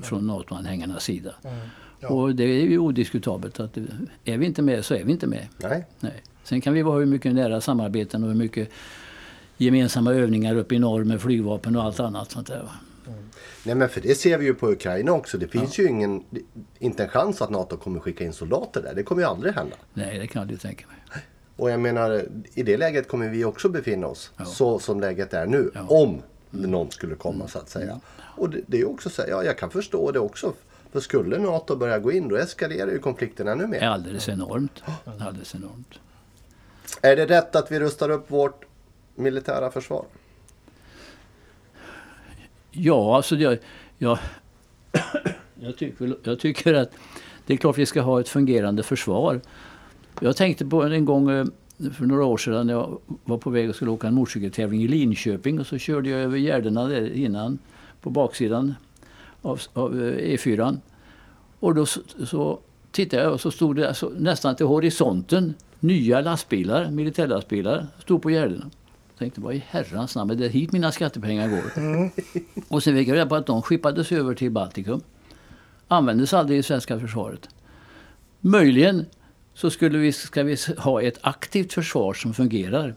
från NATO-anhängarnas sida. Mm. Ja. Och det är ju odiskutabelt att är vi inte med så är vi inte med. Nej. Nej. Sen kan vi ha hur mycket nära samarbeten och hur mycket gemensamma övningar uppe i norr med flygvapen och allt annat sånt där. Mm. Nej men för det ser vi ju på Ukraina också. Det finns ja. ju ingen, inte en chans att NATO kommer skicka in soldater där. Det kommer ju aldrig hända. Nej, det kan jag aldrig tänka mig. Och jag menar, i det läget kommer vi också befinna oss. Ja. Så som läget är nu. Ja. Om någon skulle komma så att säga. Mm. Och det, det är också så, ja jag kan förstå det också. För skulle NATO börja gå in då eskalerar ju konflikten ännu mer. Alldeles enormt. Alldeles enormt. Är det rätt att vi rustar upp vårt militära försvar? Ja, alltså jag, jag, [coughs] jag, tycker, jag tycker att det är klart vi ska ha ett fungerande försvar. Jag tänkte på en gång eh, för några år sedan när jag var på väg och skulle åka en motorcykeltävling i Linköping och så körde jag över gärdena där innan på baksidan av, av eh, E4. Och då så, så tittade jag och så stod det alltså, nästan till horisonten nya lastbilar, militärlastbilar, stod på gärdena. Jag tänkte, vad i herrans namn är det hit mina skattepengar går? Mm. Och sen fick jag reda på att de skippades över till Baltikum. Användes aldrig i svenska försvaret. Möjligen så skulle vi, ska vi ha ett aktivt försvar som fungerar.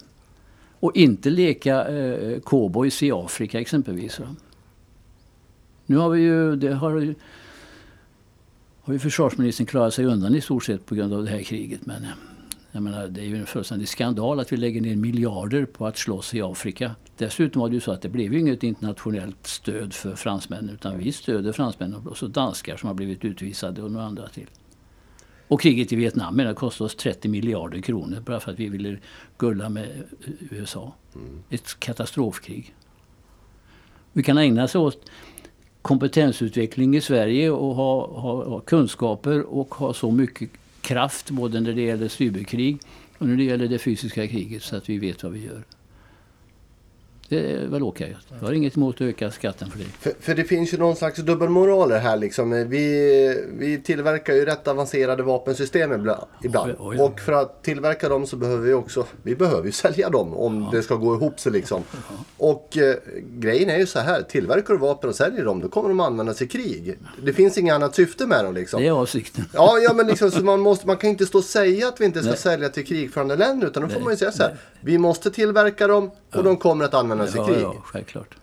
Och inte leka eh, cowboys i Afrika exempelvis. Nu har vi ju, det har, har ju försvarsministern klarat sig undan i stort sett på grund av det här kriget. Men eh, jag menar, det är ju en fullständig skandal att vi lägger ner miljarder på att slåss i Afrika. Dessutom var det ju så att det blev ju inget internationellt stöd för fransmännen utan vi stöder fransmännen och så danskar som har blivit utvisade och några andra till. Och kriget i Vietnam menar, kostade oss 30 miljarder kronor bara för att vi ville gulla med USA. Mm. Ett katastrofkrig. Vi kan ägna oss åt kompetensutveckling i Sverige och ha, ha, ha kunskaper och ha så mycket kraft både när det gäller cyberkrig och när det gäller det fysiska kriget så att vi vet vad vi gör. Det är väl okej. Okay. Jag har inget emot att öka skatten för det. För, för, det finns ju någon slags dubbelmoraler här liksom. Vi, vi tillverkar ju rätt avancerade vapensystem ibland. Oh, ja. Och för att tillverka dem så behöver vi också, vi behöver ju [laughs] sälja dem om ja. det ska gå ihop sig liksom. Ja. Och eh, grejen är ju så här, tillverkar du vapen och säljer dem då kommer de användas i krig. Det finns inget annat syfte med dem liksom. Det är avsikten. [laughs] Ja, ja men liksom, man, måste, man kan inte stå och säga att vi inte ska Nej. sälja till krigförande länder utan då får man ju säga så här. Vi måste tillverka dem och de kommer att användas i krig. Ja, självklart.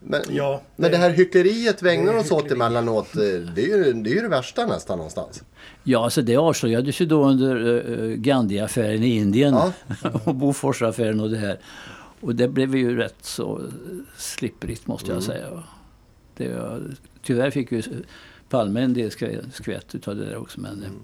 Men, ja, men det här hyckleriet vi ägnar oss åt emellanåt, eh, det är, ju, det är ju det värsta nästan någonstans. Ja, alltså det avslöjades ju då under uh, Gandhi-affären i Indien ja. [laughs] och Boforsaffären och det här. Och det blev ju rätt så slipprigt måste jag mm. säga. Det, tyvärr fick ju Palme en del skvätt utav det där också. Men, mm.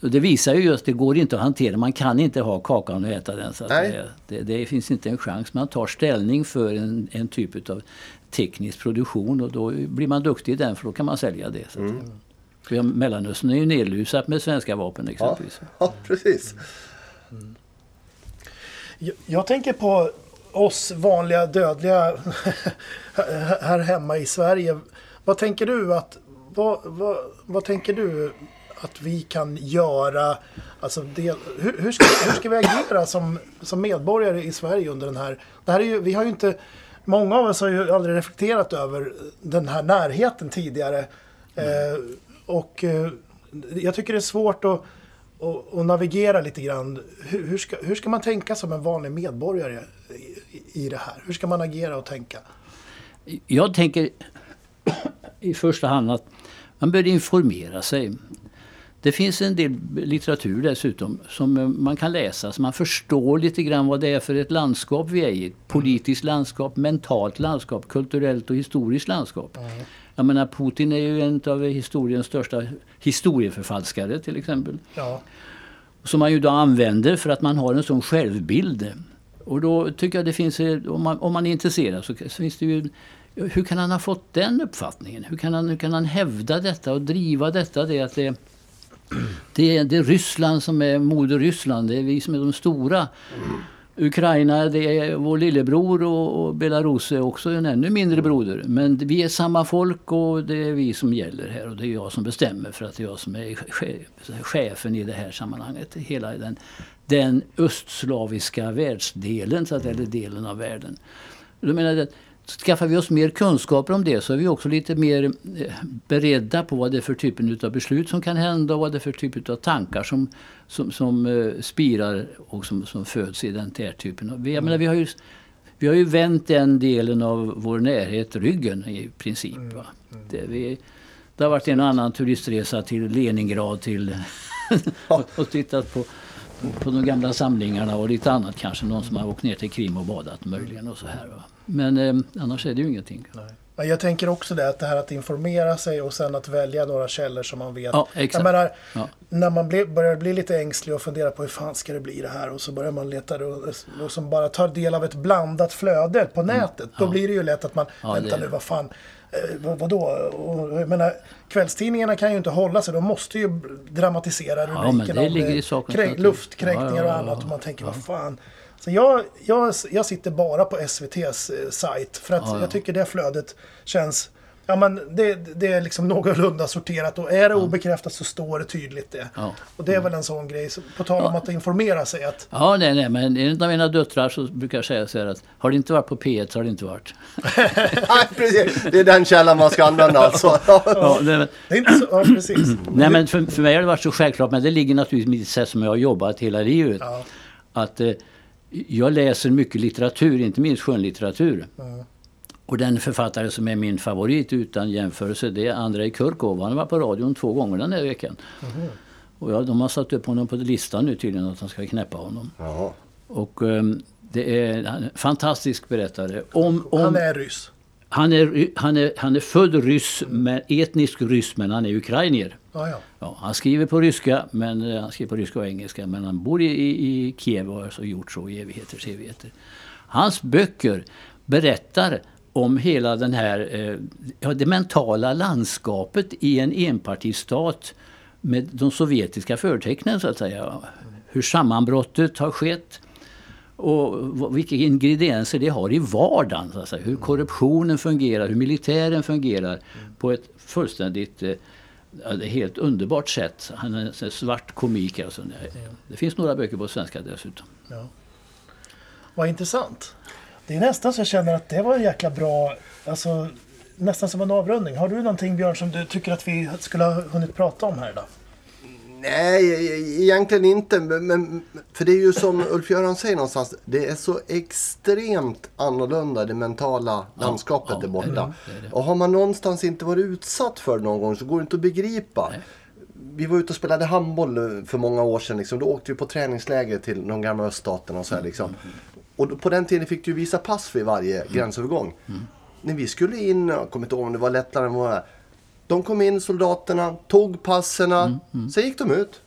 Och det visar ju just att det går inte att hantera. Man kan inte ha kakan och äta den. Så det, det, det, finns inte en chans. Man tar ställning för en, en typ av teknisk produktion och då blir man duktig i den för då kan man sälja det. Så mm. Mellanöstern är ju nedlusat med svenska vapen exempelvis. Ja, [laughs] ja precis. Mm. Jag, jag tänker på oss vanliga dödliga [laughs] här hemma i Sverige. Vad tänker du att vad, vad, vad tänker du att vi kan göra, alltså del, hur, hur, ska, hur ska vi agera som, som medborgare i Sverige under den här, det här är ju, vi har ju inte, många av oss har ju aldrig reflekterat över den här närheten tidigare. Eh, och eh, jag tycker det är svårt att, att, att navigera lite grann. Hur, hur, ska, hur ska man tänka som en vanlig medborgare i, i det här? Hur ska man agera och tänka? Jag tänker i första hand att man bör informera sig. Det finns en del litteratur dessutom som eh, man kan läsa så man förstår lite grann vad det är för ett landskap vi är i. Politiskt landskap, mentalt landskap, kulturellt och historiskt landskap. Mm. Jag menar Putin är ju en av historiens största historieförfalskare till exempel. Ja. Som man ju då använder för att man har en sån självbild. Och då tycker jag det finns, eh, om man, om man är intresserad så finns det ju hur kan han ha fått den uppfattningen? Hur kan han, hur kan han hävda detta och driva detta? Det att det, det är, det är Ryssland som är moder Ryssland. Det är vi som är de stora. Ukraina det är vår lillebror och, och Belarus är också en ännu mindre broder. Men vi är samma folk och det är vi som gäller här. Och det är jag som bestämmer för att det är jag som är chefen i det här sammanhanget. Hela den, den östslaviska världsdelen, så att, eller delen av världen. Då menar Skaffar vi oss mer kunskaper om det så är vi också lite mer eh, beredda på vad det är för typen av beslut som kan hända och vad det är för typ av tankar som, som, som uh, spirar och som, som föds i den här typen av... Jag menar, vi, har ju, vi har ju vänt den delen av vår närhet ryggen i princip. Det, vi, det har varit en och annan turistresa till Leningrad till [laughs] och tittat på på de gamla samlingarna och lite annat kanske. Någon som har åkt ner till Krim och badat möjligen och så här. Va? Men eh, annars är det ju ingenting. Nej. Ja, jag tänker också det, att det här att informera sig och sen att välja några källor som man vet. Ja, exakt. Menar, Ja. när man blir, börjar bli lite ängslig och fundera på hur fan ska det bli det här och så börjar man leta och, och som bara tar del av ett blandat flöde på nätet. Då blir det ju lätt att man, Mm. Ja, vänta det- nu, vad fan, vad, vadå? Och, jag menar, kvällstidningarna kan ju inte hålla sig, de måste ju dramatisera Ja, rubrikerna om ligger eh, kränk- luftkränkningar Ja, ja, och ja, annat. ja. Och man tänker, vad fan. Så jag, jag, jag sitter bara på SVTs eh, sajt för att Ja, ja. jag tycker det flödet känns Ja men det, det är liksom någorlunda sorterat och är det obekräftat så står det tydligt det. Ja. Och det är väl en sån grej, så på tal om att informera sig att Ja, nej, nej, men en av mina döttrar så brukar jag säga så här att har det inte varit på P1 så har det inte varit. [laughs] Nej, precis. Det är den källan man ska använda alltså. Ja, det, det är inte så, ja precis. [clears throat] nej, men för, för mig har det varit så självklart, men det ligger naturligtvis i mitt sätt som jag har jobbat hela livet. Ja. Att eh, jag läser mycket litteratur, inte minst skönlitteratur. Och den författare som är min favorit utan jämförelse det är Andrei Kurkov. Han var på radion två gånger den här veckan. Och ja, de har satt upp honom på listan nu tydligen att de ska knäppa honom. Jaha. Och ehm, det är en fantastisk berättare. Om, om, Han är ryss. han, är, han, är, han är född ryss, men, etnisk ryss, men han är ukrainier. Ja, ja. Ja, han skriver på ryska, men eh, han skriver på ryska och engelska. Men han bor i, i, Kiev och har gjort så i evigheters evigheter. Hans böcker berättar om hela den här, eh, ja, det mentala landskapet i en enpartistat med de sovjetiska förtecknen så att säga. Hur sammanbrottet har skett och vilka ingredienser det har i vardagen. Så att säga. Hur korruptionen fungerar, hur militären fungerar på ett fullständigt eh, helt underbart sätt. Han är en svart komik. Alltså. Det finns några böcker på svenska dessutom. ja. Vad intressant. Det är nästan så jag känner att det var en jäkla bra, alltså nästan som en avrundning. Har du någonting Björn som du tycker att vi skulle ha hunnit prata om här idag? Nej, e- egentligen inte. Men, men, för det är ju som Ulf-Göran säger någonstans. Det är så extremt annorlunda det mentala landskapet ja, där borta. det är det, det är det. Och har man någonstans inte varit utsatt för det någon gång så går det inte att begripa. Vi var ute och spelade handboll för många år sedan. Liksom. Då åkte vi på träningsläger till de gamla öststaterna och så här, liksom. Och på den tiden fick du visa pass vid varje gränsövergång. När vi skulle in, jag kommer inte ihåg om det var Lettland eller vad. De kom in, soldaterna, tog passerna, sen gick de ut.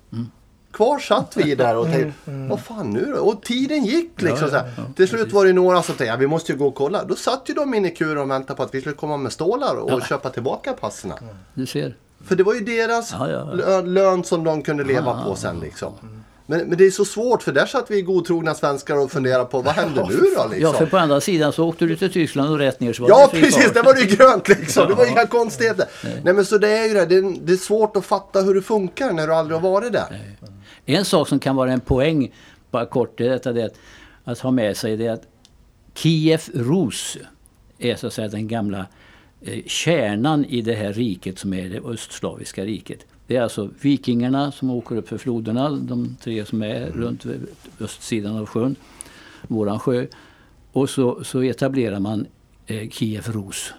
Kvar satt vi där och tänkte, vad fan nu då? Och tiden gick liksom. så här. Till slut var det några som tänkte, ja, vi måste ju gå och kolla. Då satt ju de inne i kuren och väntade på att vi skulle komma med stålar och köpa tillbaka passerna. Du ser. För det var ju deras Ja, ja, ja. lö- lön som de kunde leva på sen liksom. Men, men det är så svårt för där satt vi godtrogna svenskar och funderade på vad händer nu då Ja, liksom? för på andra sidan så åkte du till Tyskland och rätt ner så var Ja, det precis. Det var det ju grönt liksom. Det var inga konstigheter. Nej, men så det är ju det. Det är, det är svårt att fatta hur det funkar när du aldrig har varit där. En sak som kan vara en poäng, bara kort, det är detta det att, att ha med sig det är att Kiev Rus är så att säga den gamla eh, kärnan i det här riket som är det östslaviska riket. Det är alltså vikingarna som åker upp för floderna, de tre som är runt östsidan av sjön, våran sjö. Och så, så etablerar man eh, Kiev-Ros,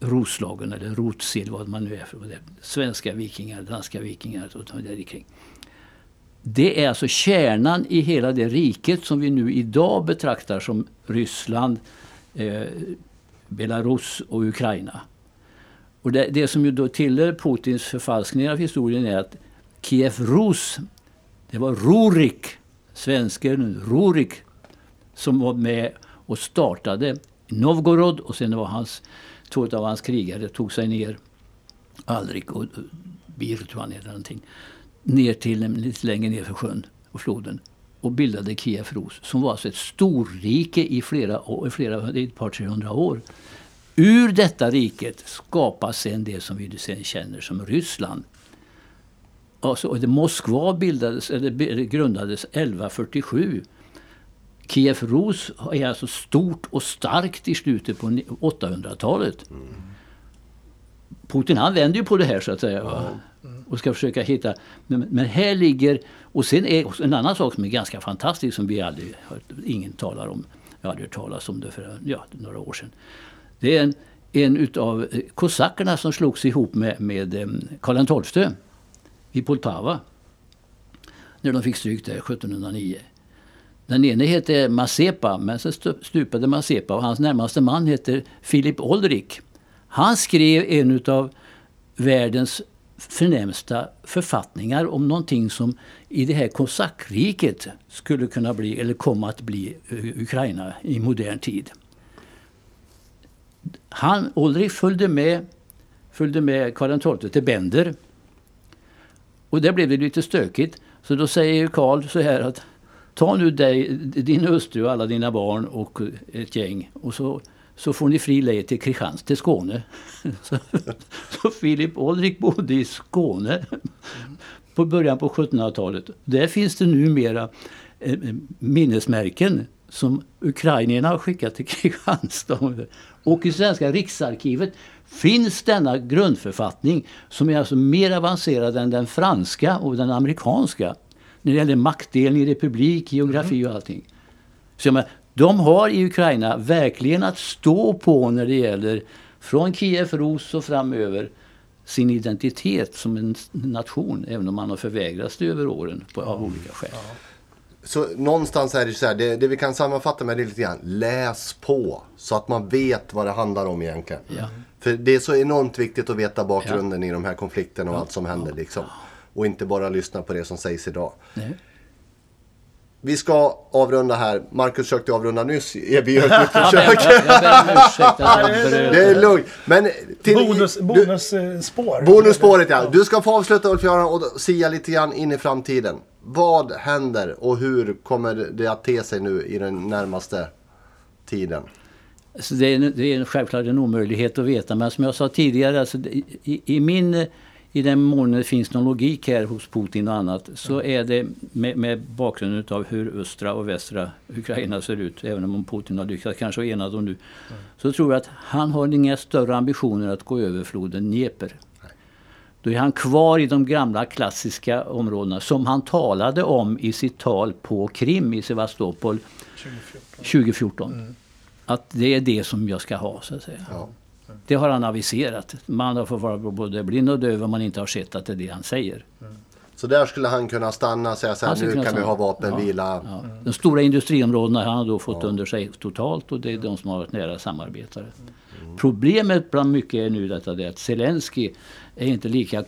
Roslagen eller Rotsil, vad man nu är för det. Svenska vikingar, danska vikingar och där kring. Det är alltså kärnan i hela det riket som vi nu idag betraktar som Ryssland, eh, Belarus och Ukraina. Och det, det som ju då tillhör Putins förfalskning av historien är att Kiev Rus, det var Rurik, svensken Rurik, som var med och startade Novgorod och sen var hans, två av hans krigare tog sig ner, Alrik och Bir tror han heter någonting, ner till lite längre ner för sjön och floden och bildade Kiev Rus som var alltså ett storrike i flera, i flera i ett par 300 år. Ur detta riket skapas sen det som vi sen känner som Ryssland. Alltså, Moskva bildades, eller grundades 1147. Kiev Rus är alltså stort och starkt i slutet på ni- 800-talet. Putin han vänder ju på det här så att säga. va? Och ska försöka hitta... Men, men här ligger... Och sen är en annan sak som är ganska fantastisk som vi aldrig hört, ingen talar om. Jag hade hört talas om det för ja, några år sedan. Det är en, en utav eh, kosackerna som slogs ihop med, med eh, Karl XII i Poltava. När de fick stryk där 1709. Den ene hette Mazepa, men sen stupade Mazepa och hans närmaste man heter Filip Olrik. Han skrev en av världens förnämsta författningar om någonting som i det här kosackriket skulle kunna bli, eller komma att bli, eh, Ukraina i modern tid. Han, Ulrich följde med, följde med Karl XII till Bender. Och där blev det lite stökigt. Så då säger Karl så här att ta nu dig, din hustru och alla dina barn och ett gäng och så, så får ni fri lejd till Kristianstad, till Skåne. [laughs] Så, så Filip Ulrich bodde i Skåne på början på 1700-talet. Där finns det numera eh, minnesmärken som ukrainierna har skickat till [laughs] Kristianstad. Och i Svenska riksarkivet finns denna grundförfattning som är alltså mer avancerad än den franska och den amerikanska. När det gäller maktdelning, republik, geografi och allting. Så menar, de har i Ukraina verkligen att stå på när det gäller från Kiev, Ros och framöver sin identitet som en nation, även om man har förvägrats det över åren på, av olika skäl. Så någonstans är det så här, det, det vi kan sammanfatta med det lite grann. Läs på så att man vet vad det handlar om egentligen. Ja. För det är så enormt viktigt att veta bakgrunden i de här konflikterna och allt som händer liksom. Och inte bara lyssna på det som sägs idag. Nej. Vi ska avrunda här. Marcus försökte avrunda nyss. [laughs] Erbjöd ett Jag ber, försök. [laughs] Det är lugnt. Men till, Bonus, du, bonusspår. bonusspåret ja. Du ska få avsluta Ulf Göran och sia lite grann in i framtiden. Vad händer och hur kommer det att te sig nu i den närmaste tiden? Så det, är, det är självklart en omöjlighet att veta. Men som jag sa tidigare, alltså, i, i, min, i den mån det finns någon logik här hos Putin och annat så är det med, med bakgrund av hur östra och västra Ukraina ser ut. Även om Putin har lyckats kanske ena dem nu. Så tror jag att han har inga större ambitioner att gå över floden Dnepr. Då är han kvar i de gamla klassiska områdena som han talade om i sitt tal på Krim i Sevastopol 2014. 2014. Att det är det som jag ska ha så att säga. Ja. Det har han aviserat. Man har fått vara både blind och döv om man inte har sett att det är det han säger. Så där skulle han kunna stanna och säga så här, nu kan vi stanna. ha vapenvila. Ja. De stora industriområdena har han då fått under sig totalt och det är de som har varit nära samarbetare. Problemet bland mycket är nu detta det att Zelensky är inte lika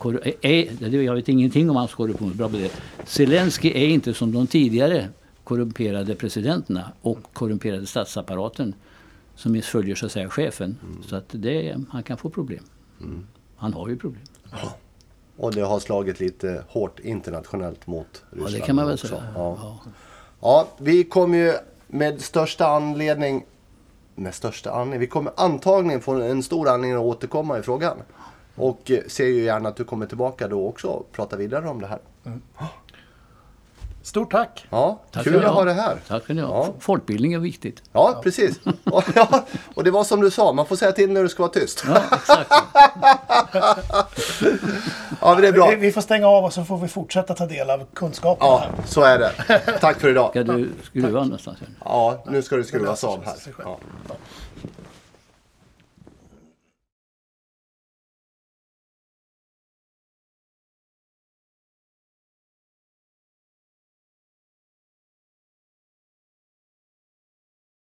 är, Jag vet ingenting om hans korruption. Bra på det. Zelensky är inte som de tidigare korrumperade presidenterna och korrumperade statsapparaten som följer så att säga chefen. Så att det, han kan få problem. Han har ju problem. Och det har slagit lite hårt internationellt mot Ryssland. Ja, det kan man väl säga. Ja. Ja. ja, vi kommer ju med största anledning med största anledning. Vi kommer antagligen få en stor anledning att återkomma i frågan. Och eh, ser ju gärna att du kommer tillbaka då också och pratar vidare om det här. Stort tack! Ja, Tack kul att ha. det här. Tack ha. Ja. Folkbildning är viktigt. Ja, precis. Och, [laughs] ja, och det var som du sa, man får säga till när du ska vara tyst. Ja, exakt. [laughs] Ja, det är bra. Vi, vi får stänga av och så får vi fortsätta ta del av kunskapen Ja, här. så är det. Tack för idag. Ska du skruva någonstans? Ja, nu ska du skruvas av här. Ja.